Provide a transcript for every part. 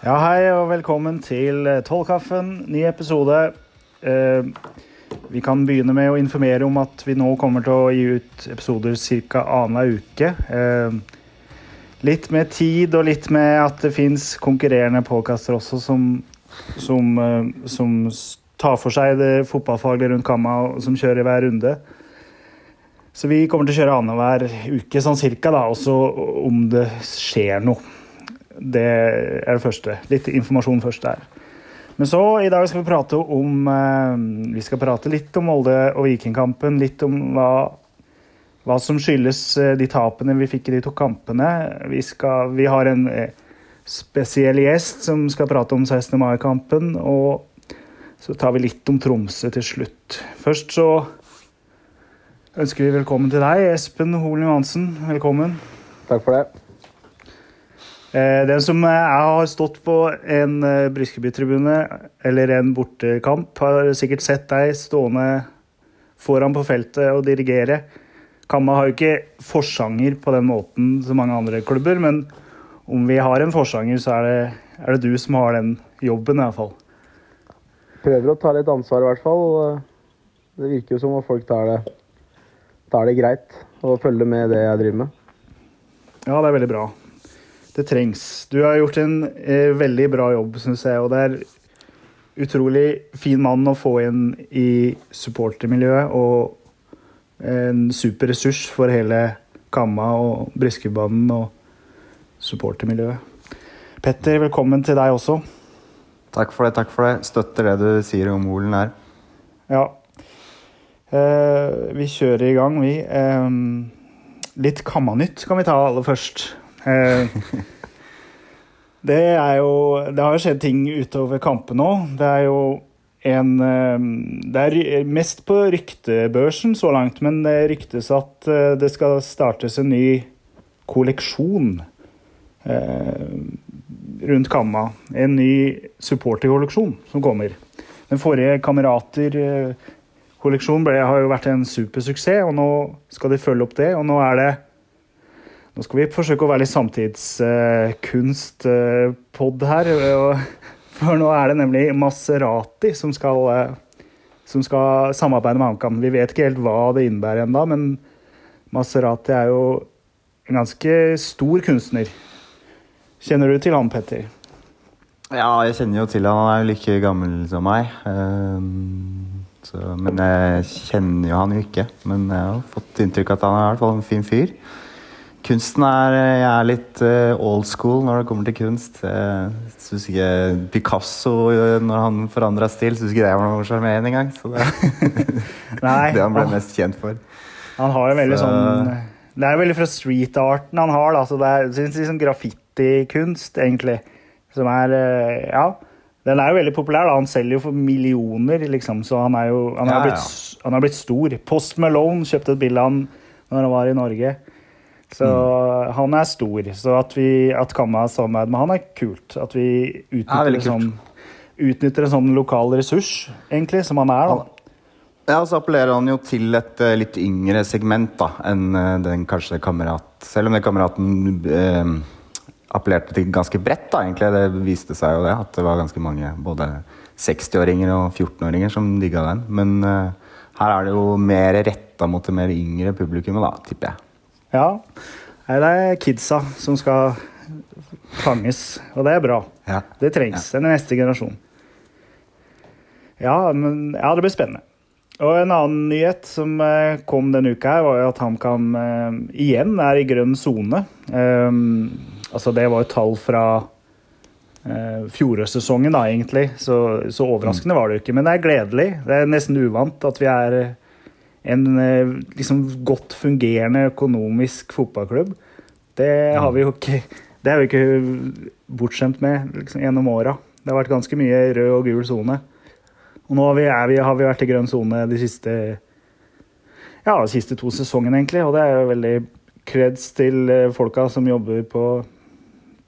Ja, hei og velkommen til eh, Tollkaffen, ny episode. Eh, vi kan begynne med å informere om at vi nå kommer til å gi ut episoder ca. annenhver uke. Eh, litt med tid og litt med at det fins konkurrerende påkaster også som, som, eh, som tar for seg det fotballfaglige rundt kamma og som kjører hver runde. Så vi kommer til å kjøre annenhver uke sånn cirka, da, også om det skjer noe. Det er det første. Litt informasjon først der. Men så, i dag skal vi prate om eh, Vi skal prate litt om Molde og Vikingkampen. Litt om hva, hva som skyldes eh, de tapene vi fikk i de to kampene. Vi, skal, vi har en eh, spesiell gjest som skal prate om 16. mai-kampen. Og så tar vi litt om Tromsø til slutt. Først så ønsker vi velkommen til deg, Espen Holen Johansen. Velkommen. Takk for det. Eh, Den som jeg har stått på en eh, Briskeby-tribune eller en bortekamp, har sikkert sett deg stående foran på feltet og dirigere. Kamma har jo ikke forsanger på den måten som mange andre klubber, men om vi har en forsanger, så er det, er det du som har den jobben, i hvert fall. Prøver å ta litt ansvar, i hvert fall. Det virker jo som at folk tar det, tar det greit og følger med det jeg driver med. Ja, det er veldig bra. Det trengs. Du har gjort en eh, veldig bra jobb, syns jeg. Og det er utrolig fin mann å få inn i supportermiljøet. Og en super ressurs for hele Kamma og Briskebanen og supportermiljøet. Petter, velkommen til deg også. Takk for det. takk for det. Støtter det du sier om Olen her. Ja. Eh, vi kjører i gang, vi. Eh, litt Kamma-nytt kan vi ta aller først. Eh, det er jo Det har skjedd ting utover kampene òg. Det er jo en eh, Det er mest på ryktebørsen så langt, men det ryktes at eh, det skal startes en ny kolleksjon rundt Kamma. En ny supporterkolleksjon som kommer. Den forrige Kamerater-kolleksjonen har jo vært en supersuksess, og nå skal de følge opp det. Og nå er det Nå skal vi forsøke å være litt samtidskunstpod her. For nå er det nemlig Maserati som skal, som skal samarbeide med HamKam. Vi vet ikke helt hva det innebærer ennå, men Maserati er jo en ganske stor kunstner. Kjenner du til han, Petter? Ja, jeg kjenner jo til han. Han er jo like gammel som meg. Ehm, så, men jeg kjenner jo han jo ikke. Men jeg har fått inntrykk av at han er i hvert fall en fin fyr. Kunsten er Jeg er litt eh, old school når det kommer til kunst. Jeg syns ikke Picasso, eh, når han forandra stil, syns ikke det var noe sjarmerende engang. Så det Nei, det han ble mest kjent for. Han har jo veldig Så- sånn Det er jo veldig fra street-arten han har, da. Så det er liksom graffitikunst, egentlig. Som er eh, Ja. Den er jo veldig populær. da. Han selger jo for millioner, liksom. Så han er jo han har, Ja, ja. blitt, han har blitt stor. Post Malone kjøpte et bilde av han når han var i Norge. Så Mm. han er stor. Så at, vi, at Kamma samarbeider med han, er kult. At vi utnytter, en sånn, utnytter en sånn lokal ressurs, egentlig, som han er. da. Ja, så appellerer han jo til et eh, litt yngre segment da, enn eh, den kanskje kamerat Selv om den kameraten eh, appellerte til ganske bredt, da, egentlig. Det viste seg jo det, at det var ganske mange både 60-åringer og 14-åringer som digga den. Men eh, her er det jo mer retta mot det mer yngre publikummet, da, tipper jeg. Ja. Nei, Det er kidsa som skal fanges, og det er bra. Ja. Det trengs. Den neste generasjon. Ja, men, ja, det blir spennende. Og en annen nyhet som eh, kom denne uka, her, var jo at HamKam eh, igjen er i grønn sone. Um, altså, det var jo tall fra eh, fjorårssesongen, da, egentlig. Så, så overraskende var det jo ikke. Men det er gledelig. Det er nesten uvant at vi er eh, en eh, liksom godt fungerende økonomisk fotballklubb. Det har vi jo ikke Det er vi ikke bortskjemt med liksom, gjennom åra. Det har vært ganske mye rød og gul sone. Og nå har vi, vi, har vi vært i grønn sone de siste ja, de siste to sesongene, egentlig. Og det er jo veldig kreds til eh, folka som jobber på,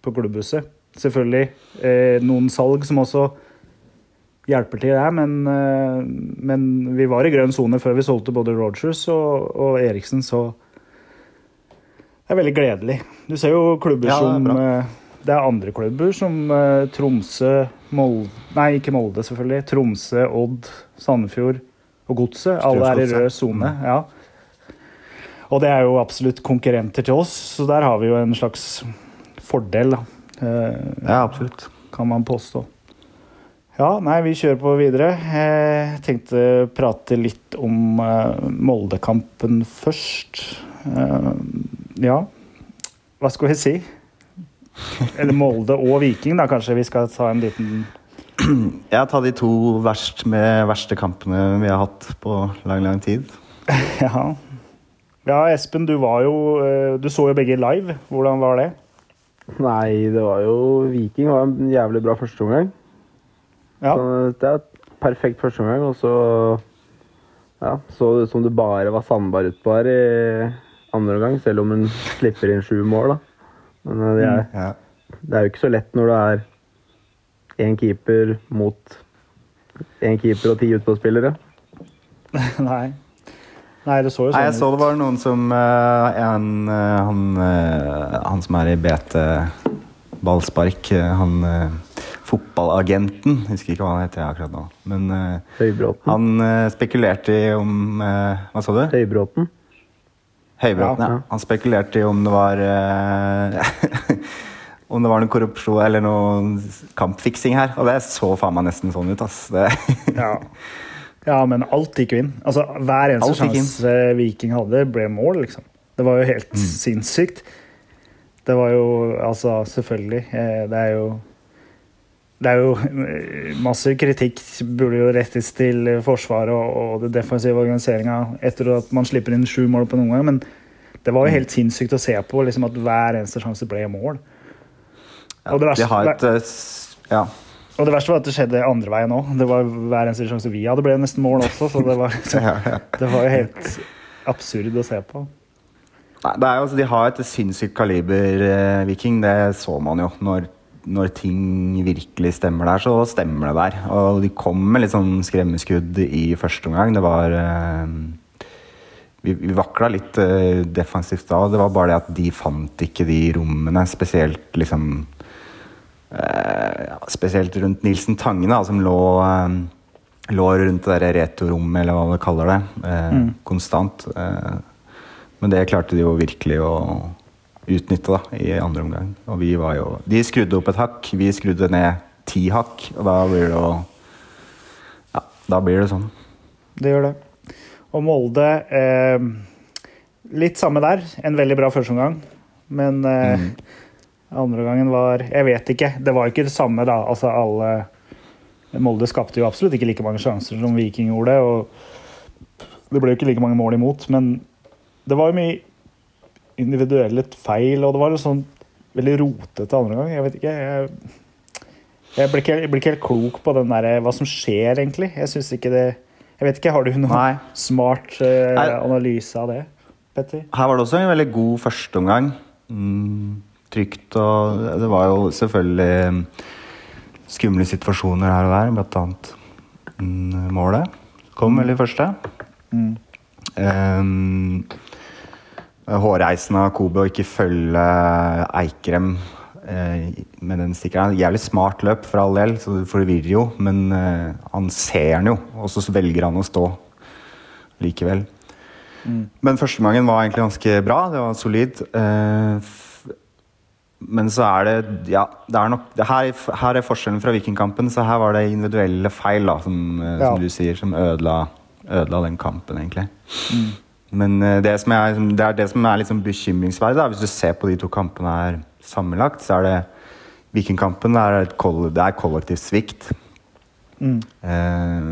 på klubbhuset. Selvfølgelig eh, noen salg som også hjelper til der, men, eh, men vi var i grønn sone før vi solgte både Rogers og, og Eriksen, så det er veldig gledelig. Du ser jo klubber Ja, det er som eh, det er andre klubber som eh, Tromsø, Molde Nei, ikke Molde, selvfølgelig. Tromsø, Odd, Sandefjord og Godset. Alle er i rød sone. Ja. Og det er jo absolutt konkurrenter til oss, så der har vi jo en slags fordel, da. Ja, absolutt. kan man påstå. Ja, nei, vi kjører på videre. Jeg tenkte å prate litt om uh, Moldekampen først. Uh, ja, hva skal vi si? Eller Molde og Viking, da kanskje vi skal ta en liten Jeg tar de to verst med verste kampene vi har hatt på lang, lang tid. Ja. ja, Espen, du var jo eh, Du så jo begge live. Hvordan var det? Nei, det var jo Viking var en jævlig bra førsteomgang. Ja. Så Det er perfekt førsteomgang, og så ja, så det ut som det bare var sandbar utpå her i andre omgang, selv om hun slipper inn sju mål. da. Men eh, det er, Ja. det er jo ikke så lett når du er én keeper mot én keeper og ti utpåspillere. Nei. Nei, det så jo sånn Nei, jeg så det var noen som eh, en, eh, han, han som er i BT ballspark, han fotballagenten Jeg husker ikke hva han heter akkurat nå. Men uh, han uh, spekulerte i om uh, Hva sa du? Høybråten. Høybråten, ja. Ja. Han spekulerte i om det var Om det var noe korrupsjon eller noe kampfiksing her. Og det så faen meg nesten sånn ut, ass. Det, Ja. ja, men alt gikk jo inn. Altså, hver eneste sjanse Viking hadde, ble mål, liksom. Det var jo helt Mm. sinnssykt. Det var jo Altså, selvfølgelig. Det er jo det er jo eh, masse kritikk burde jo rettes til Forsvaret og, og det defensive organiseringa etter at man slipper inn sju mål på noen gang, men det Mm. var jo helt sinnssykt å se på liksom at hver eneste sjanse ble mål. ja, Og det verste- de et eh, Ja. Og det verste var at det skjedde andre veien òg. Det var hver eneste sjanse vi hadde, ble nesten mål også, så det var, ja. det var jo helt absurd å se på. Nei, det jo, altså, de har et sinnssykt kaliber, eh, Viking. Det så man jo. Når, når ting virkelig stemmer der, så stemmer det der. Og de kom med litt sånn skremmeskudd i første omgang. Det var eh, Vi, vi vakla litt eh, defensivt da. Det var bare det at de fant ikke de rommene, spesielt liksom eh, Spesielt rundt Nilsen Tangen, da, som lå lå rundt det der retorommet, eller hva man kaller det, eh, Mm. konstant. Eh, men det klarte de jo virkelig å utnytte da, i andre omgang. Og vi var jo De skrudde opp et hakk, vi skrudde ned ti hakk, og da blir det jo Ja, da blir det sånn. Det gjør det. Og Molde eh, Litt samme der. En veldig bra førsteomgang. Men eh, Mm. andre gangen var Jeg vet ikke. Det var ikke det samme, da. Altså alle Molde skapte jo absolutt ikke like mange sjanser som Viking gjorde. Og det ble jo ikke like mange mål imot, men det var jo mye individuelle feil, og det var sånn veldig rotete andre gang. Jeg vet ikke. Jeg, jeg, blir ikke, ikke helt klok på den der, hva som skjer, egentlig. Jeg syns ikke det Jeg vet ikke, Har du noen Nei. smart uh, analyse av det, Petter? Her var det også en veldig god førsteomgang. Mm, trygt og Det var jo selvfølgelig mm, skumle situasjoner her og der, blant annet mm, målet. Kom veldig første. Mm. Um, hårreisen av Kobe å ikke følge Eikrem eh, med den stikkeren. Jævlig smart løp, for all del, så det forvirrer jo. Men eh, han ser den jo, og så velger han å stå likevel. Men førsteomgangen var egentlig ganske bra. Det var solid. Eh, men så er det Ja, det er nok det her, her er forskjellen fra Vikingkampen. Så her var det individuelle feil, da, som, eh, Ja. som du sier, som ødela, ødela den kampen, egentlig. Men eh, det som er, liksom- det er det som er sånn bekymringsverdig, da, hvis du ser på de to kampene her sammenlagt, så er det Vikingkampen er, et det er kollektiv svikt. Mm. Eh,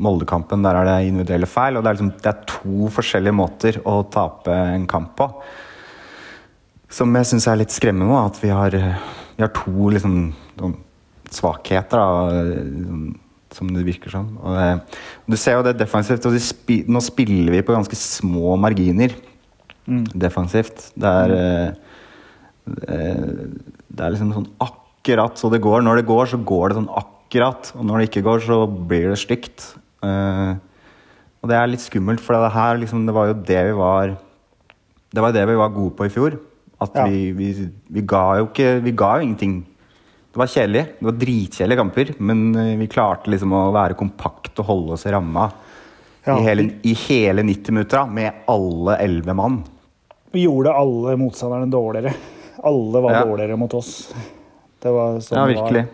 Moldekampen, der er det individuelle feil. Og det er, liksom, det er to forskjellige måter å tape en kamp på. Som jeg syns er litt skremmende, da, at vi har, eh, vi har to liksom, svakheter, da, eh, som det virker som. Det, du ser jo det defensivt, og de nå spiller vi på ganske små marginer defensivt. Det er eh, eh, Det er liksom sånn akkurat så det går. Når det går, så går det sånn akkurat. Og når det ikke går, så blir det stygt. Eh, og det er litt skummelt, for det her liksom, det var jo det vi var Det var det vi var gode på i fjor. At Ja. vi, vi, vi ga jo ikke Vi ga jo ingenting. Det var kjedelig. Det var dritkjedelige kamper, men eh, vi klarte liksom å være kompakt og holde oss i ramma Ja. i, hele, i hele 90 minutter med alle elleve mann. Vi gjorde alle motstanderne dårligere. Alle var Ja. dårligere mot oss. Det var sånn Ja, det var. virkelig.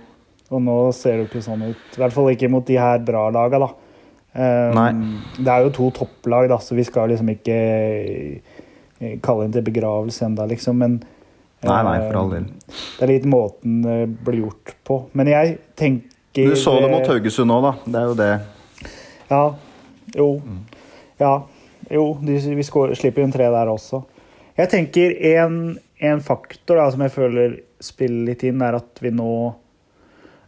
Og nå ser det ikke sånn ut. I hvert fall ikke mot de her bra laga, da. Um. Det er jo to topplag, da, så vi skal liksom ikke eh, kalle inn til begravelse ennå, liksom. Men Nei, nei, for all eh, del. Det er litt måten det blir gjort på. Men jeg tenker Du så det mot Haugesund nå, da. Det er jo det. Ja. Jo. Ja. Jo, de, vi skår, slipper inn tre der også. Jeg tenker en, en faktor da, som jeg føler spiller litt inn, er at vi nå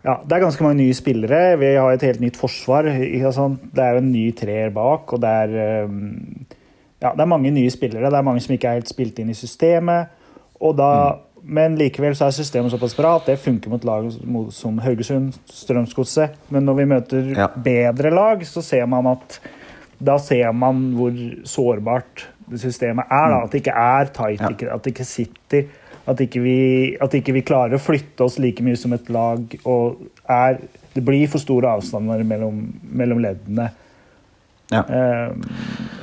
ja, Det er ganske mange nye spillere. Vi har et helt nytt forsvar. ikke sant? Det er jo en ny treer bak, og det er um, ja, det er mange nye spillere. Det er mange som ikke er helt spilt inn i systemet. Da, Men likevel så er systemet såpass bra at det funker mot lag som- Haugesund, Strømsgodset. Men når vi møter Ja. bedre lag, så ser man at da ser man hvor sårbart systemet er. Da. At det ikke er tight, Ja. ikke, at det ikke sitter. At ikke, vi, at ikke vi klarer å flytte oss like mye som et lag. og er, Det blir for store avstander mellom, mellom leddene. Ja. Eh,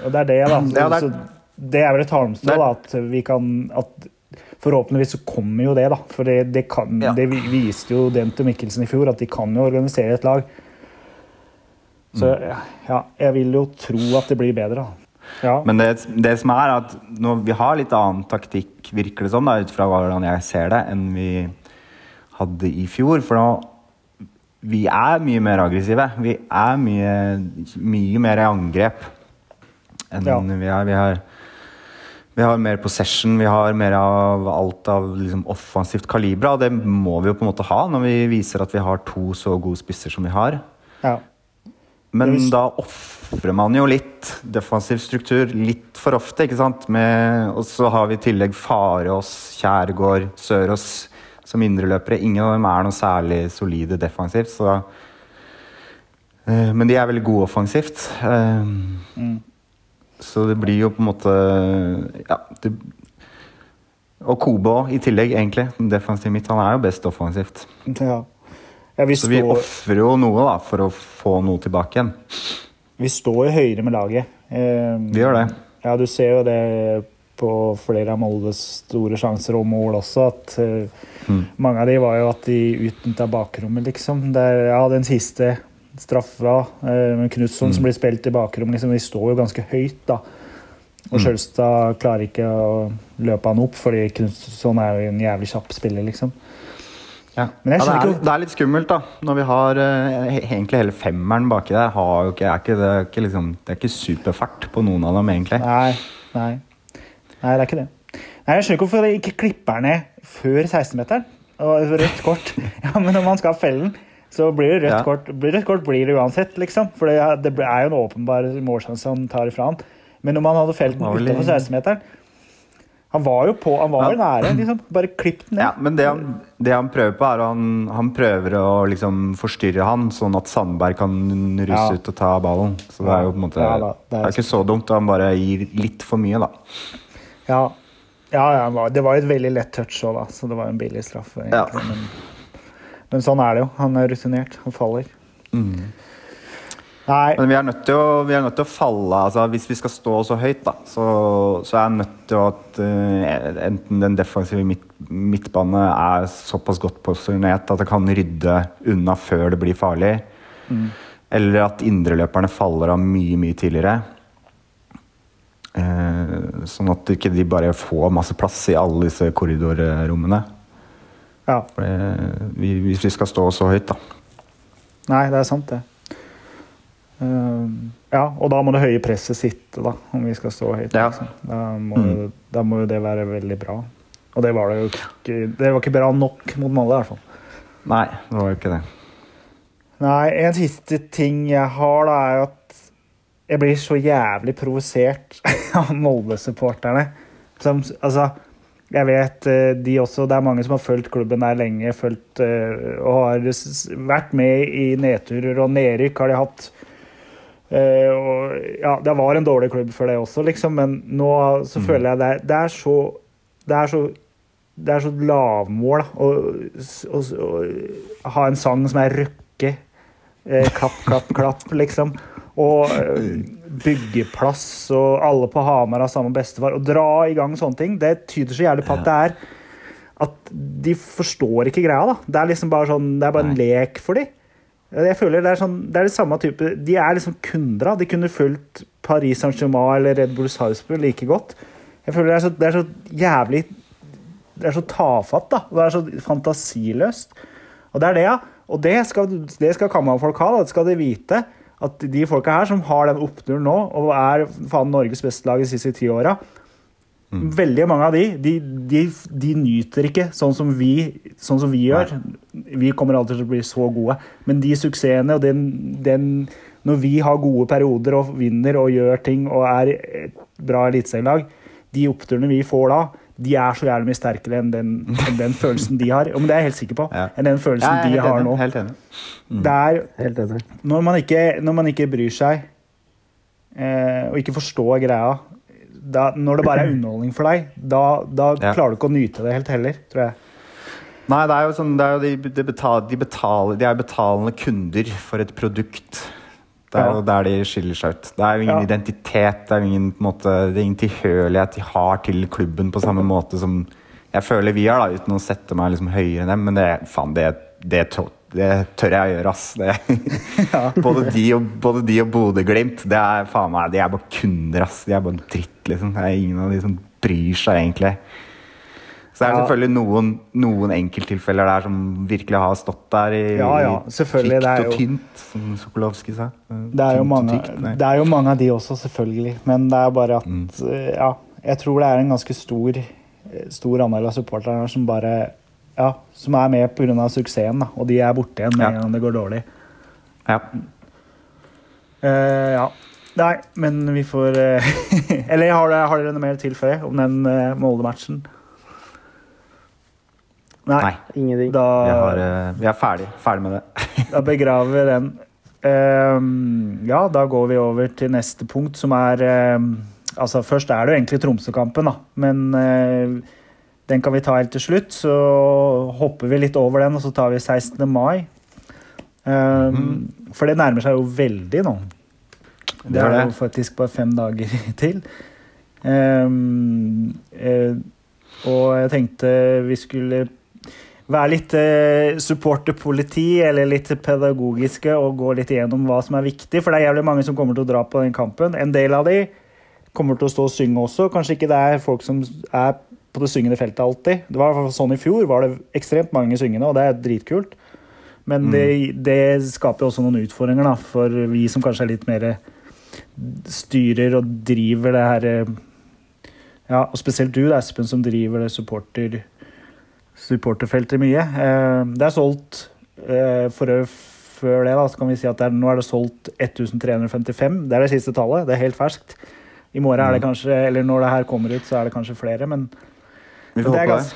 og det er det, da. Ja, det er- så det er vel et halmstrå, at vi kan at Forhåpentligvis så kommer jo det, da. For det, det, kan, Ja. det viste jo Dent og Mikkelsen i fjor, at de kan jo organisere et lag. Så Mm. ja, jeg vil jo tro at det blir bedre, da. Ja. Men det, det som er at nå, vi har litt annen taktikk, virker det som, da, ut fra hvordan jeg ser det, enn vi hadde i fjor. For nå Vi er mye mer aggressive. Vi er mye, mye mer i angrep enn Ja. vi er. Vi har, vi har mer possession, vi har mer av alt av liksom, offensivt kaliber. Og det må vi jo på en måte ha når vi viser at vi har to så gode spisser som vi har. ja. Men da ofrer man jo litt defensiv struktur litt for ofte, ikke sant? Med, og så har vi i tillegg Farås, Kjærgård, Sørås som indreløpere. Ingen av dem er noe særlig solide defensivt, så eh, Men de er veldig gode offensivt. Eh, Så det blir jo på en måte Ja. Det, og Kobe i tillegg, egentlig. Defensivt mitt. Han er jo best offensivt. ja. ja vi, Så vi står, ofrer jo noe da, for å få noe tilbake igjen. vi står jo høyere med laget. Eh, Vi gjør det. Ja, du ser jo det på flere av Moldes store sjanser og mål også, at eh, Mm. mange av de var jo at de utnytta bakrommet, liksom. Der, ja, den siste straffa eh, Knutson Mm. som blir spilt i bakrommet, liksom, de står jo ganske høyt, da. Og Mm. Skjølstad klarer ikke å løpe han opp, fordi Knutson er jo en jævlig kjapp spiller, liksom. Ja. Ja, det, er, det er litt skummelt, da. Når vi har eh, egentlig hele femmeren baki der. Har ikke, er ikke, det, er ikke liksom, det er ikke superfart på noen av dem, egentlig. Nei, nei. Nei, det er ikke det. Nei, Jeg skjønner ikke hvorfor de ikke klipper ned før 16-meteren. Og rødt kort. Ja, men når man skal ha den, så blir det rødt Ja. kort. Blir rødt kort blir det uansett, liksom. For det er det er jo en åpenbar målsjanse han tar ifra han. Men om han hadde felt den utenfor 16-meteren Han var jo på, han var jo nære, liksom. Bare klipp den ned. Ja, men det han, det han prøver på, er han, han prøver å liksom forstyrre han, sånn at Sandberg kan ruse Ja. ut og ta ballen. Så det er jo på en måte Ja, da, det det er er ikke så dumt. Han bare gir litt for mye, da. Ja, ja, ja det var jo et veldig lett touch òg, da, så det var jo en billig straff. egentlig. Ja. Men, men sånn er det jo. Han er rutinert. Han faller. Nei, Men vi er nødt til å, vi nødt til å falle. altså Hvis vi skal stå så høyt, da, så, så er jeg nødt til at uh, enten den defensive midt, midtbane er såpass godt posisjonert at det kan rydde unna før det blir farlig, eller at indreløperne faller av mye, mye tidligere. Eh, sånn at ikke de bare får masse plass i alle disse korridorrommene. Ja. Vi, hvis vi skal stå så høyt, da. Nei, det er sant, det. Uh, ja, og da må det høye presset sitte, da, om vi skal stå høyt. Ja. Liksom. Da, må, jo- da må jo det være veldig bra. Og det var det jo ikke Det var ikke bra nok mot Molde, i hvert fall. Nei, det var jo ikke det. Nei, en siste ting jeg har, da, er jo at jeg blir så jævlig provosert av Molde-supporterne. Som Altså, jeg vet eh, de også Det er mange som har fulgt klubben der lenge, fulgt eh, og har vært med i nedturer og nedrykk har de hatt. Eh, og ja, det var en dårlig klubb for det også, liksom, men nå så føler jeg det det er så Det er så, det er så lavmål da, å, å, å ha en sang som er røkke. Eh, klapp, klapp, klapp, liksom. Og eh, byggeplass, og alle på Hamar har samme bestefar. Å dra i gang sånne ting, det tyder så jævlig på at det er at de forstår ikke greia. da. Det er liksom bare sånn, det er bare en lek for dem. Jeg føler Det er sånn, det er det samme type, De er liksom kunder. da. De kunne fulgt Paris Saint-Germain eller Red Bull Sarpsborg like godt. Jeg føler Det er så, det er så jævlig Det er så tafatt. da. Det er så fantasiløst. Og det er det, ja. Og det skal, det skal Kamma-folk ha. da. Det skal de vite. At de folka her som har den oppturen nå, og er faen Norges beste lag de siste ti åra Veldig mange av de, de, de, de nyter ikke sånn som vi, sånn som vi gjør. Vi kommer alltid til å bli så gode. Men de suksessene og den, den Når vi har gode perioder og vinner og gjør ting og er et bra eliteserielag, de oppturene vi får da, de er så jævlig mye sterkere enn den, enn den følelsen de har. Men det er jeg helt sikker på. Ja. Enn den følelsen Ja, de har enig, nå. Helt enig. Det er Helt enig. når man ikke, når man ikke bryr seg eh, og ikke forstår greia da, Når det bare er underholdning for deg, da, da Ja. klarer du ikke å nyte det helt heller, tror jeg. Nei, det er jo sånn det er jo de, de, betal, de, betaler, de er betalende kunder for et produkt. Det er Ja. jo der de skiller seg ut. Det er jo ingen Ja. identitet, det er ingen, måte, det er ingen tilhørighet de har til klubben på samme måte som jeg føler vi har, da, uten å sette meg liksom høyere enn dem. Men det, faen, det, det, det tør jeg å gjøre, ass. Det, både de og, både de og Bodø-Glimt, det er faen meg, de er bare kunder, ass. De er bare dritt, liksom. Det er ingen av de som bryr seg, egentlig. Så det er Ja. selvfølgelig noen, noen enkelttilfeller der som virkelig har stått der i Ja, ja, tykt og tynt, som Sokolovskij sa. Det er, jo mange, det er jo mange av de også, selvfølgelig. Men det er bare at Mm. eh, Ja, jeg tror det er en ganske stor, eh, stor andel av supporterne som bare Ja, som er med pga. suksessen, da. Og de er borte igjen med Ja. en gang det går dårlig. Ja. Uh, ja. Nei, men vi får uh, Eller har dere, har dere noe mer å tilføye om den uh, Molde-matchen? Nei. Nei. Ingenting. Da, Jeg har, eh, vi er ferdig, ferdig med det. da begraver vi den. Ehm, ja, da går vi over til neste punkt, som er ehm, Altså, først er det jo egentlig Tromsø-kampen, da. Men uh, den kan vi ta helt til slutt. Så hopper vi litt over den, og så tar vi 16. mai. Mm. For det nærmer seg jo veldig nå. Det er jo faktisk bare fem dager til. Ehm, eh, og jeg tenkte vi skulle være litt eh, supporterpoliti eller litt pedagogiske og gå litt igjennom hva som er viktig. For det er jævlig mange som kommer til å dra på den kampen. En del av de kommer til å stå og synge også. Kanskje ikke det er folk som er på det syngende feltet alltid. Det var sånn i fjor. var det ekstremt mange syngende, og det er dritkult. Men det, det skaper også noen utfordringer da, for vi som kanskje er litt mer styrer og driver det her eh, Ja, og spesielt du, Espen, som driver det supporter supporterfeltet mye. Eh, Det er solgt eh, for før det, da, så kan vi si at det er, nå er det solgt 1355. Det er det siste tallet. Det er helt ferskt. I morgen er det kanskje, eller når det her kommer ut, så er det kanskje flere, men Vi det, håpe det.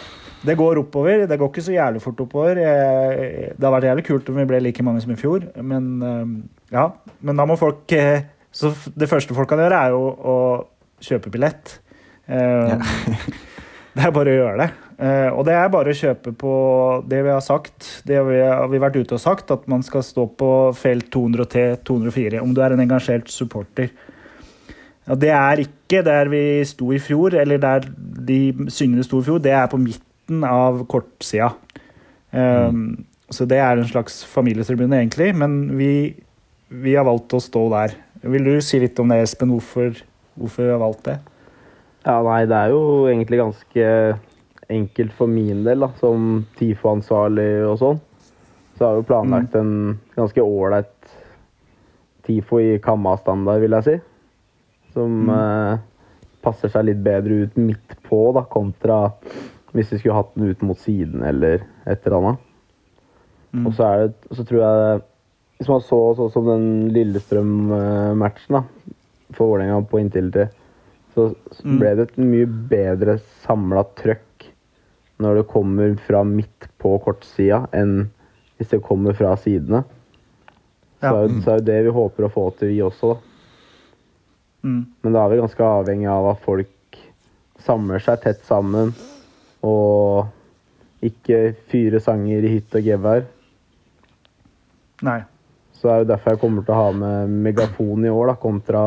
det går oppover. Det går ikke så jævlig fort oppover. Eh, Det har vært jævlig kult om vi ble like mange som i fjor, men ja. Men da må folk Så det første folk kan gjøre, er jo å kjøpe billett. Eh, det er bare å gjøre det. Eh, og det er bare å kjøpe på det vi har sagt. Det vi, har vi vært ute og sagt, at man skal stå på felt 203, 204. Om du er en engasjert supporter. Og det er ikke der vi sto i fjor, eller der de syngende sto i fjor. Det er på midten av kortsida. Um, Så det er en slags familietribune, egentlig. Men vi, vi har valgt å stå der. Vil du si litt om det, Espen? Hvorfor, hvorfor vi har valgt det? Ja, nei, det er jo egentlig ganske enkelt for min del, da, som TIFO-ansvarlig og sånn. Så har vi planlagt en ganske ålreit TIFO i Kamma-standard, vil jeg si. Som eh, passer seg litt bedre ut midt på, da, kontra hvis vi skulle hatt den ut mot siden eller et eller annet. Mm. Og så, er det, så tror jeg Hvis man så sånn som den Lillestrøm-matchen da, for Vålerenga på inntil tre, så så Mm. ble det et mye bedre samla trøkk når det kommer fra midt på kortsida, enn hvis det kommer fra sidene. Så, Ja. så er jo det vi håper å få til, vi også. da. Mm. Men da er vi ganske avhengig av at folk samler seg tett sammen, Og ikke fyre sanger i hytt og gevær. Nei. Så det er jo derfor jeg kommer til å ha med megafon i år, da, kontra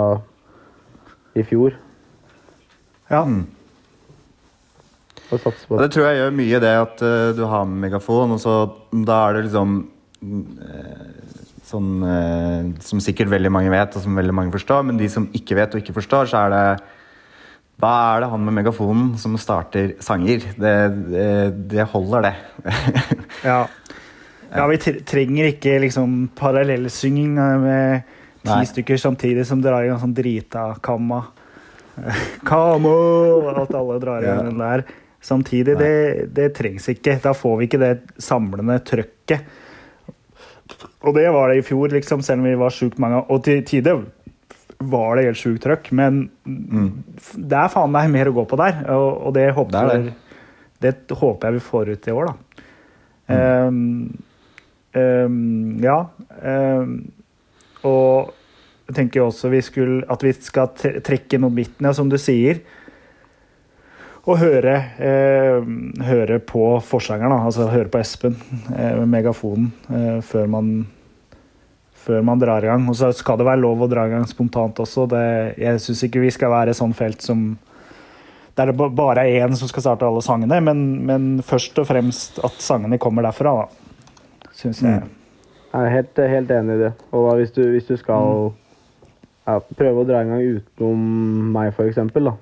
i fjor. Ja. Og satse på det. det tror jeg gjør mye, det at uh, du har med megafon, og så da er det liksom uh, Sånn uh, som sikkert veldig mange vet, og som veldig mange forstår, men de som ikke vet og ikke forstår, så er det Da er det han med megafonen som starter sanger. Det, det, det holder, det. Ja. ja, vi trenger ikke liksom parallellsynging med ti Nei. stykker samtidig som drar i en sånn drita kamma. Kamo! At alle drar i Ja. den der samtidig. Det, det trengs ikke. Da får vi ikke det samlende trøkket. Og det var det i fjor, liksom, selv om vi var sjukt mange. Og til tider var det helt sjukt trøkk, men det er faen meg mer å gå på der. Og, og det, håper, Det det. håper jeg vi får ut i år, da. Mm. Um, um, ja. Um, og jeg tenker også vi skulle, at vi skal trekke trekke noen midtene, som du sier. Og høre, eh, høre på forsangeren, altså høre på Espen eh, med megafonen eh, før, man, før man drar i gang. Og så skal det være lov å dra i gang spontant også. Det, jeg syns ikke vi skal være sånn felt som der det bare er én som skal starte alle sangene, men, men først og fremst at sangene kommer derfra, da. Syns jeg. Jeg er helt, helt enig i det. Og da, hvis, du, hvis du skal ja, prøve å dra i gang utenom meg, eksempel, da,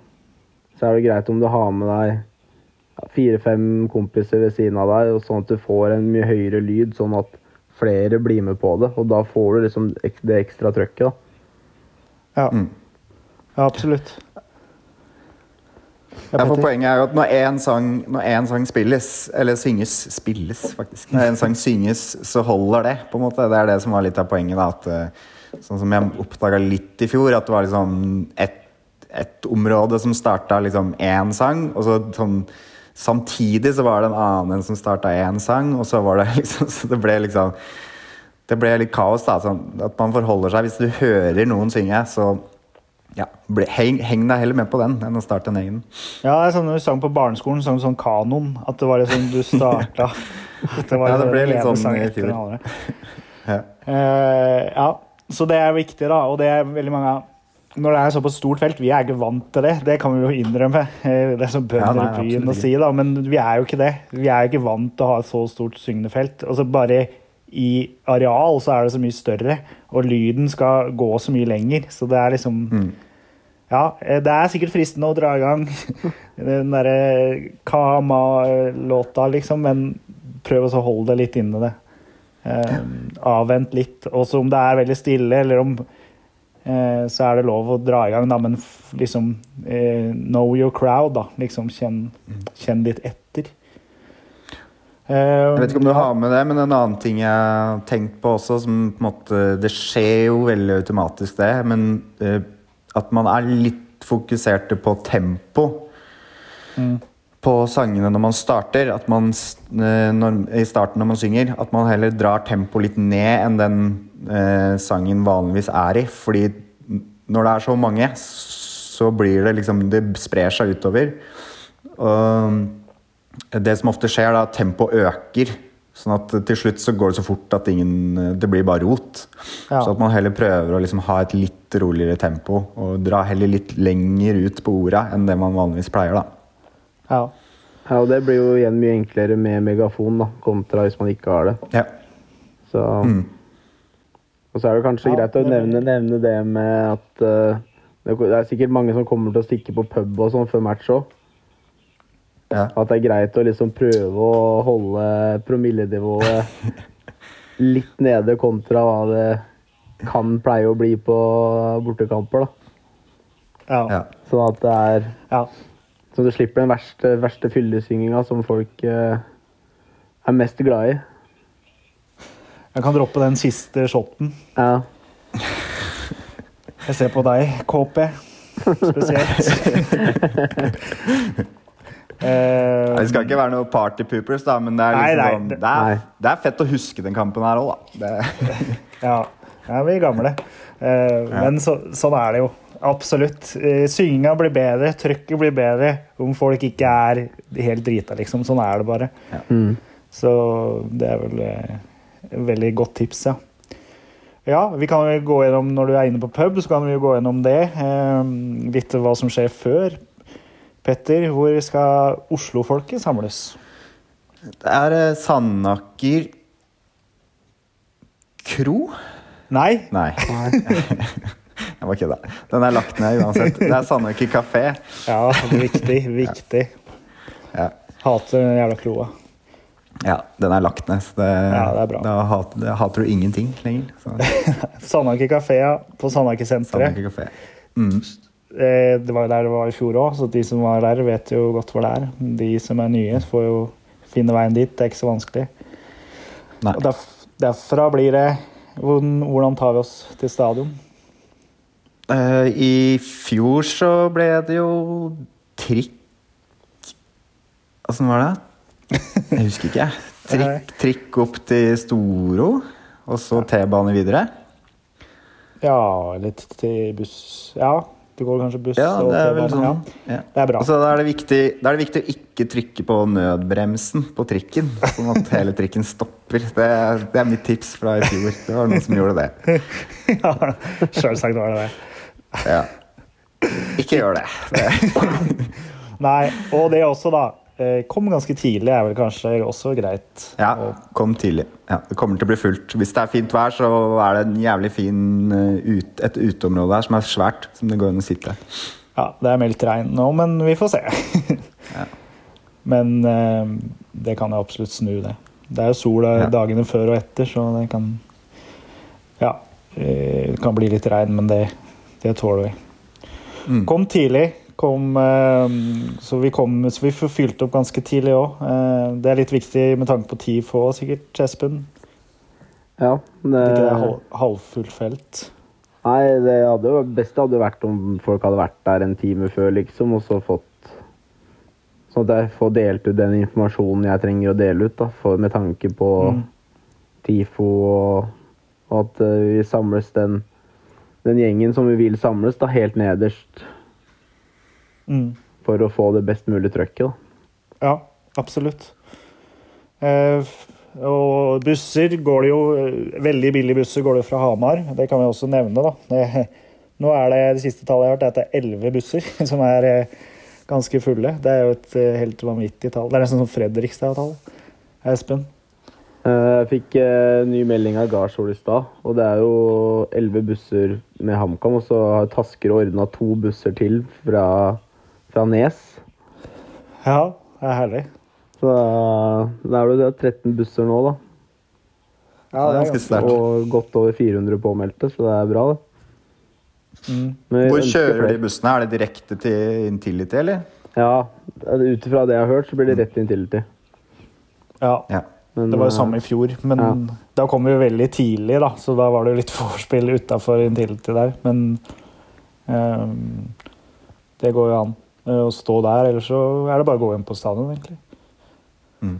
så er det greit om du har med deg fire-fem kompiser ved siden av deg, og sånn at du får en mye høyere lyd, sånn at flere blir med på det. Og da får du liksom det ekstra trøkket. da. Ja. Mm. ja, absolutt. Ja, for poenget er jo at når én sang, en sang spilles, eller synges Spilles, faktisk. Når en sang synges, så holder det. på en måte. Det er det som var litt av poenget. da, at eh, Sånn som jeg oppdaga litt i fjor, at det var liksom et, et område som starta liksom én sang, og så sånn Samtidig så var det en annen som starta én sang, og så var det liksom Så det ble liksom Det ble litt kaos, da. Sånn at man forholder seg Hvis du hører noen synge, så ja, ble, heng, heng deg heller med på den enn å starte en egen. Ja, det er sånn når vi sang på barneskolen, sang sånn kanon. At det var liksom du starta det var Ja, det ble litt sånn i fjor. Ja. Uh, ja, så det er viktig, da. Og det er veldig mange Når det er såpass stort felt, vi er ikke vant til det. Det kan vi jo innrømme. Eh, Det er bønder Ja, nei, i byen å si, da. Men vi er jo ikke det. Vi er jo ikke vant til å ha et så stort syngende felt. Altså bare i areal så er det så mye større, og lyden skal gå så mye lenger. Så det er liksom Mm. Ja, eh, det er sikkert fristende å dra i gang den derre Kama-låta, liksom, men prøv å holde det litt inni det. Um, avvent litt. Også om det er veldig stille, eller om Så er det lov å dra i gang, da, men liksom eh, Know your crowd, da. Liksom kjenn, kjenn litt etter. Eh, Jeg vet ikke om du har med det, men en annen ting jeg har tenkt på også, som på en måte Det skjer jo veldig automatisk, det, men eh, at man er litt fokusert på tempo på sangene når man starter. At man eh, når, i starten når man synger, at man heller drar tempoet litt ned enn den eh, sangen vanligvis er i. Fordi når det er så mange, så blir det liksom Det sprer seg utover. Og det som ofte skjer, da, at tempoet øker. Sånn at til slutt så går det så fort at ingen, det blir bare rot. Ja. Så at man heller prøver å liksom ha et litt roligere tempo og dra heller litt lenger ut på orda enn det man vanligvis pleier. da. ja. Ja, og det blir jo igjen mye enklere med megafon, da, kontra hvis man ikke har det. Ja. Så, Mm. Og så er det kanskje Ja, greit å nevne, nevne det med at uh, det er sikkert mange som kommer til å stikke på pub og sånn før match òg. Ja. At det er greit å liksom prøve å holde promillenivået litt nede kontra hva det kan pleie å bli på bortekamper. da. Ja. Ja. Sånn at det er ja. Så du slipper den verste, verste fyllesynginga som folk uh, er mest glad i. Jeg kan droppe den siste shoten. Ja. Jeg ser på deg, KP, spesielt. Uh, Det skal ikke være noe partypoopers, da, men det er, liksom nei, sånn, det- er, det er fett å huske den kampen her òg, da. Det, ja, ja, vi er gamle. Eh, Men så, sånn er det jo. absolutt. Uh, Synginga blir bedre, trykket blir bedre om folk ikke er helt drita, liksom. Sånn er det bare. Mm. Så det er vel eh, veldig godt tips, ja. Ja, vi kan jo gå gjennom, Når du er inne på pub, så kan vi jo gå gjennom det. Eh, litt hva som skjer før. Petter, hvor skal Oslo-folket samles? Det er eh, Sandaker kro? Nei? Nei. Jeg bare kødda. Den er lagt ned uansett. Det er Sandaker kafé. Ja, viktig. Viktig. Ja. Hater den jævla kloa. Ja, den er lagt ned. Det, Ja, det er bra. Da hater, det hater du ingenting lenger. Sandaker kafé på Sandaker-senteret. Mm. Eh, Det var jo der det var i fjor òg, så de som var der, vet jo godt hvor det er. De som er nye, får jo finne veien dit. Det er ikke så vanskelig. Nei. Og derf derfra blir det hvordan, hvordan tar vi oss til stadion? Eh, I fjor så ble det jo trikk Åssen var det? Jeg husker ikke. Trikk, trikk opp til Storo, og så T-bane videre. Ja, litt til buss Ja, det går kanskje buss Ja, og T-bane. sånn. Ja, det er bra. Og så da er det, viktig, da er det viktig å ikke trykke på nødbremsen på trikken, sånn at hele trikken stopper. Det det er mitt tips fra i fjor. Det var noen som gjorde det. ja, Sjølsagt var det det. Ja. Ikke gjør det. det. Nei, og det også, da. Eh, Kom ganske tidlig er vel kanskje også greit. Ja, kom tidlig. Ja, det kommer til å bli fullt. Hvis det er fint vær, så er det en jævlig fin eh, ut, et uteområde her som er svært, som det går an å sitte. Ja, det er meldt regn nå, men vi får se. Ja. Men eh, det kan jeg absolutt snu, det. Det er jo sol Ja. dagene før og etter, så det kan Ja. Det kan bli litt regn, men det, det tåler vi. Mm. Kom tidlig. Kom, eh, så, vi kom, så vi fylte opp ganske tidlig òg. Eh, det er litt viktig med tanke på TIFO òg, sikkert, Espen. Ja, det, Ikke det er halv, halvfullt felt. Nei, det hadde jo, beste hadde vært om folk hadde vært der en time før, liksom, og så fått Sånn at jeg får delt ut den informasjonen jeg trenger å dele ut, da, for, med tanke på Mm. TIFO og, og at eh, vi samles den, den gjengen som vi vil samles, da, helt nederst, Mm. for å få det best mulige trøkket. da. Ja, absolutt. Eh, og busser går det jo eh, Veldig billige busser går det fra Hamar. Det kan vi også nevne, da. Det, nå er det det siste tallet jeg har hørt, er at det er elleve busser som er eh, ganske fulle. Det er jo et eh, helt vanvittig tall. Det er nesten som Fredrikstad-tall. Espen? Jeg fikk ny melding av Garsol i stad, og det er jo elleve busser med HamKam. Og så har Tasker ordna to busser til fra, fra Nes. Ja, det er herlig. Så da da er det jo 13 busser nå, da. Ja, det er ganske sterkt. Og godt over 400 påmeldte, så det er bra, det. Mm. Hvor kjører flere. de bussene? Er det direkte til Intility, eller? Ja, ut ifra det jeg har hørt, så blir det rett til Intility. Ja, Ja. Men, det var jo eh, samme i fjor, men Ja. da kom vi veldig tidlig, da, så da var det jo litt vorspiel utafor Intility der. Men um, det går jo an eh, å stå der, eller så er det bare å gå hjem på stadion, egentlig. Mm.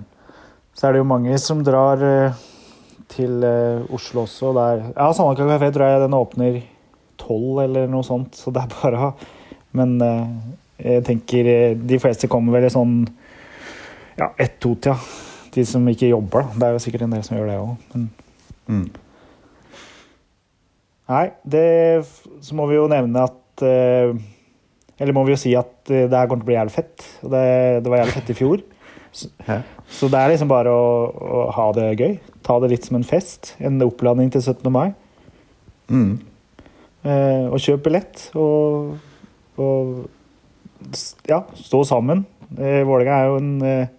Så er det jo mange som drar eh, til eh, Oslo også. Der. Ja, Sandvika kafé tror jeg den åpner tolv eller noe sånt, så det er bare Men eh, jeg tenker eh, de fleste kommer vel i sånn ja, ett-to-tida. De som ikke jobber, da. Det er jo sikkert en del som gjør det òg. Men Mm. nei, det Så må vi jo nevne at eh, Eller må vi jo si at eh, det her kommer til å bli jævlig fett. Og det, det var jævlig fett i fjor. Så, Så det er liksom bare å, å ha det gøy. Ta det litt som en fest. En oppladning til 17. mai. Mm. Eh, og kjøp billett. Og, og ja, stå sammen. Eh, Vålerenga er jo en eh,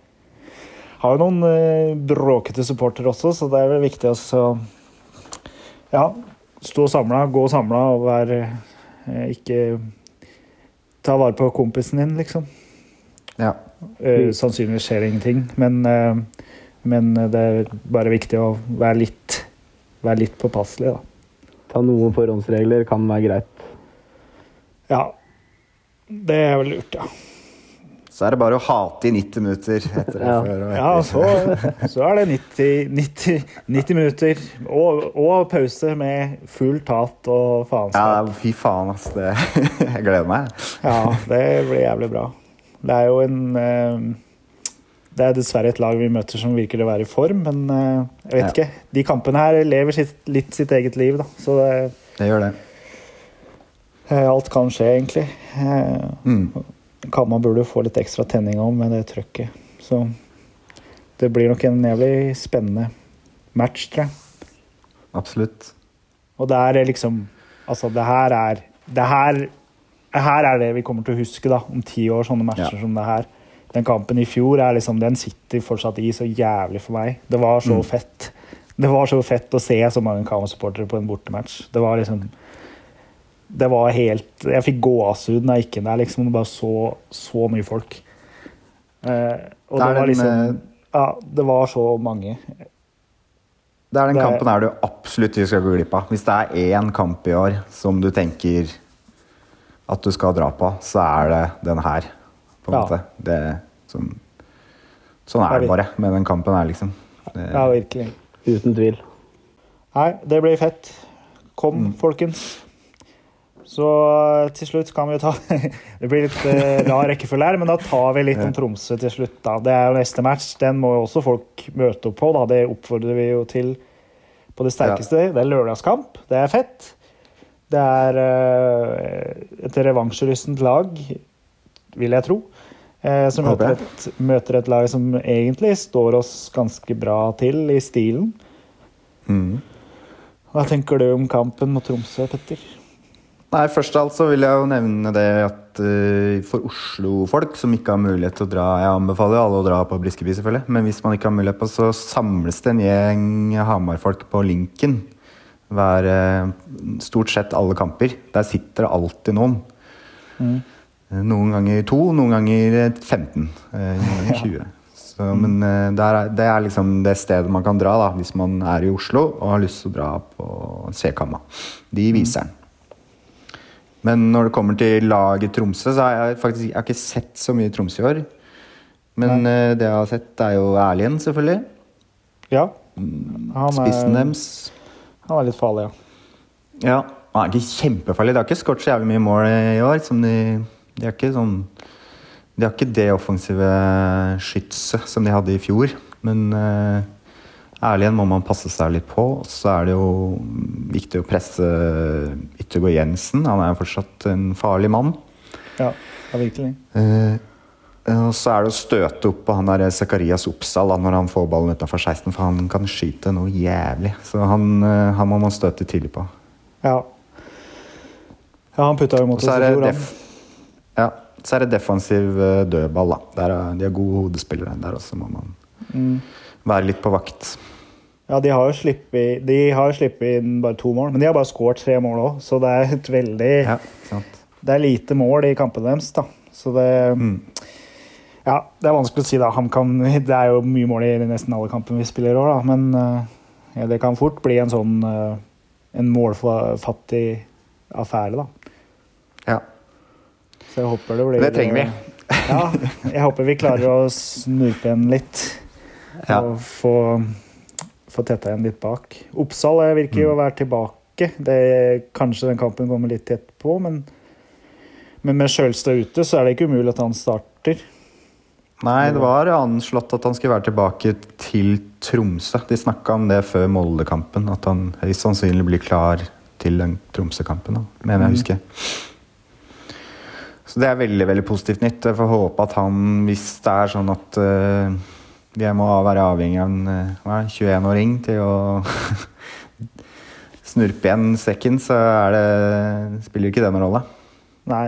har jo noen eh, bråkete supportere også, så det er vel viktig å så, ja, stå samla, gå samla og være eh, Ikke ta vare på kompisen din, liksom. Ja. Eh, sannsynligvis skjer det ingenting, men, eh, men det er bare viktig å være litt, være litt påpasselig, da. Ta noen forhåndsregler kan være greit. Ja. Det er vel lurt, ja. Så er det bare å hate i 90 minutter etter det. Ja. før og Ja, så, så er det 90, 90, 90 minutter og, og pause med fullt hat og Ja, fy faen, ass. Det, jeg gleder meg. Ja, det blir jævlig bra. Det er jo en eh, Det er dessverre et lag vi møter som virker å være i form, men eh, jeg vet Ja. ikke. De kampene her lever sitt, litt sitt eget liv, da. Så det, Det gjør det. eh, alt kan skje, egentlig. Mm. Kamma burde få litt ekstra tenning om med det trøkket. Så det blir nok en jævlig spennende match, tror jeg. Absolutt. Og det er liksom Altså, det her er Det her, her er det vi kommer til å huske da, om ti år, sånne matcher Ja. som det her. Den kampen i fjor er liksom, den sitter fortsatt i så jævlig for meg. Det var så Mm. fett. Det var så fett å se så mange Kama-supportere på en bortematch. Det var liksom Det var helt Jeg fikk gåsehud når jeg gikk inn der, liksom. Det bare så så mye folk. Eh, og Det det, var liksom eh, Ja, det var så mange. Det er den Det kampen her du absolutt ikke skal gå glipp av. Hvis det er én kamp i år som du tenker at du skal dra på, så er det den her. På en Ja. måte. Det, som, sånn er det bare med den kampen her, liksom. Det, Ja, virkelig. Uten tvil. Nei, det blir fett. Kom, Mm. folkens. Så eh, til slutt kan vi jo ta Det blir litt uh, rar rekkefølge her, men da tar vi litt om Tromsø til slutt. da. Det er jo neste match. Den må jo også folk møte opp på. da. Det oppfordrer vi jo til på det sterkeste. Det er lørdagskamp. Det er fett. Det er uh, et revansjelystent lag, vil jeg tro. Uh, som møter et, møter et lag som egentlig står oss ganske bra til i stilen. Mm. Hva tenker du om kampen mot Tromsø, Petter? Nei, Først av alt så vil jeg jo nevne det at uh, for Oslo-folk som ikke har mulighet til å dra Jeg anbefaler jo alle å dra på Briskeby, selvfølgelig. Men hvis man ikke har mulighet på, så samles det en gjeng Hamar-folk på Linken. Hver, uh, stort sett alle kamper. Der sitter det alltid noen. Mm. Noen ganger to, noen ganger eh, 15. eh, Noen ganger 20. Så, men der er, det er liksom det stedet man kan dra da, hvis man er i Oslo og har lyst til å dra på C-kamma. De viser den. Men når det kommer til laget Tromsø, så har jeg faktisk jeg har ikke sett så mye Tromsø i år. Men eh, det jeg har sett, er jo Erlien, selvfølgelig. Ja. Han Spissen er, deres. han er litt farlig, ja. Ja, han er ikke kjempefarlig. Det har ikke skåret så jævlig mye mål i år. Som de, de har ikke sånn De har ikke det offensive skytset som de hadde i fjor. Men uh, Erlien må man passe seg litt på. Så er det jo viktig å presse Yttergård Jensen. Han er fortsatt en farlig mann. Ja, ja virkelig. Eh, og så er det å støte opp på han der Zakarias Oppsal da, når han får ballen utafor 16, for han kan skyte noe jævlig. Så han, eh, han må man støte tidlig på. Ja. Ja, han putta jo mot oss i er det, fjor, ja, så er det defensiv eh, dødball. da. Der er, de er gode hodespillere. Der også må man Mm. Være litt på vakt. Ja, de har jo har slippet inn bare to mål, men de har bare skåret tre mål òg, så det er et veldig Ja, sant? Det er lite mål i kampene deres, da. Så det Mm. Ja, det er vanskelig å si, da. Kan, det er jo mye mål i nesten alle kampene vi spiller i år, da, men eh, ja, det kan fort bli en sånn eh, en målfattig affære, da. Ja. Så jeg håper det blir Det trenger vi. Ja, jeg håper vi klarer å snurpe igjen litt. Ja. Og få, få tetta igjen litt bak. Oppsal virker jo å være tilbake. Det, kanskje den kampen kommer litt tett på, men, men med Sjølstad ute så er det ikke umulig at han starter. Nei, det var anslått at han skulle være tilbake til Tromsø. De snakka om det før Molde-kampen, at han høyst sannsynlig blir klar til den Tromsø-kampen. mener jeg å huske. Så det er veldig veldig positivt nytt. Jeg får håpe at han, hvis det er sånn at uh, vi må være avhengig av en eh, hva er det, 21-åring til å snurpe igjen sekken, så er det, spiller ikke det noen rolle. Nei.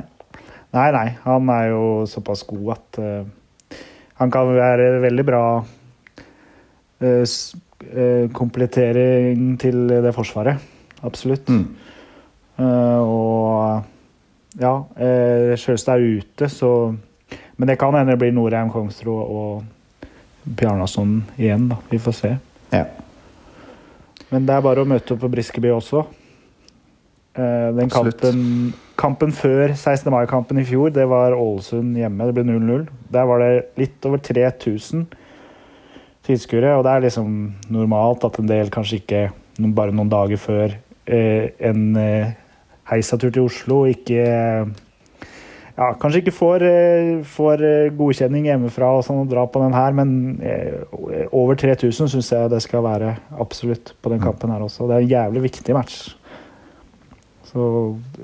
Nei, nei. Han er jo såpass god at uh, han kan være veldig bra uh, komplettering til det forsvaret. Absolutt. Mm. Uh, og ja, uh, Sjølstad er ute, så Men det kan hende det blir Norheim, Kongsro og Bjarnason igjen, da. Vi får se. Ja. Men det er bare å møte opp på Briskeby også. Eh, den kampen, kampen før 16. mai-kampen i fjor, det var Ålesund hjemme. Det ble 0-0. Der var det litt over 3000 tilskuere, og det er liksom normalt at en del kanskje ikke bare noen dager før eh, en eh, heisatur til Oslo ikke ja, kanskje ikke får, eh, får eh, godkjenning hjemmefra og sånn og dra på den her, men eh, over 3000 syns jeg det skal være absolutt på den kampen her også. Det er en jævlig viktig match. Så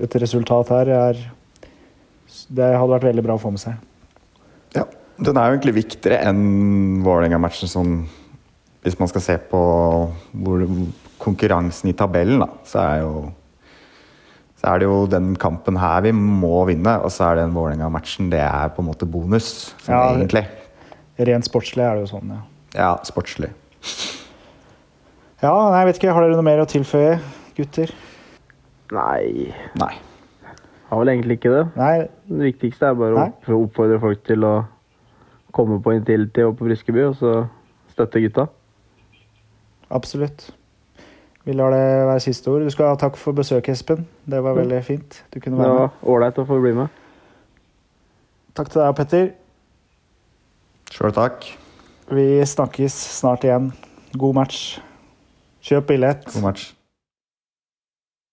et resultat her er Det hadde vært veldig bra å få med seg. Ja, den er jo egentlig viktigere enn Vålerenga-matchen sånn Hvis man skal se på hvor, konkurransen i tabellen, da, så er jo så er det jo den kampen her vi må vinne, og så er den Vålerenga-matchen det er på en måte bonus. Sånn, Ja, egentlig. Rent sportslig er det jo sånn, ja. Ja, sportslig. Ja, nei, jeg vet ikke. Har dere noe mer å tilføye, gutter? Nei, Nei. har vel egentlig ikke det. Nei, Det viktigste er bare å oppfordre folk til å komme på Intility og på Briskeby, og så støtte gutta. absolutt. Vi lar det være siste ord. Du skal ha takk for besøket, Espen. Det var veldig fint. Du kunne Det være med. var ålreit å få bli med. Takk til deg, Petter. Sjøl takk. Vi snakkes snart igjen. God match. Kjøp billett. God match.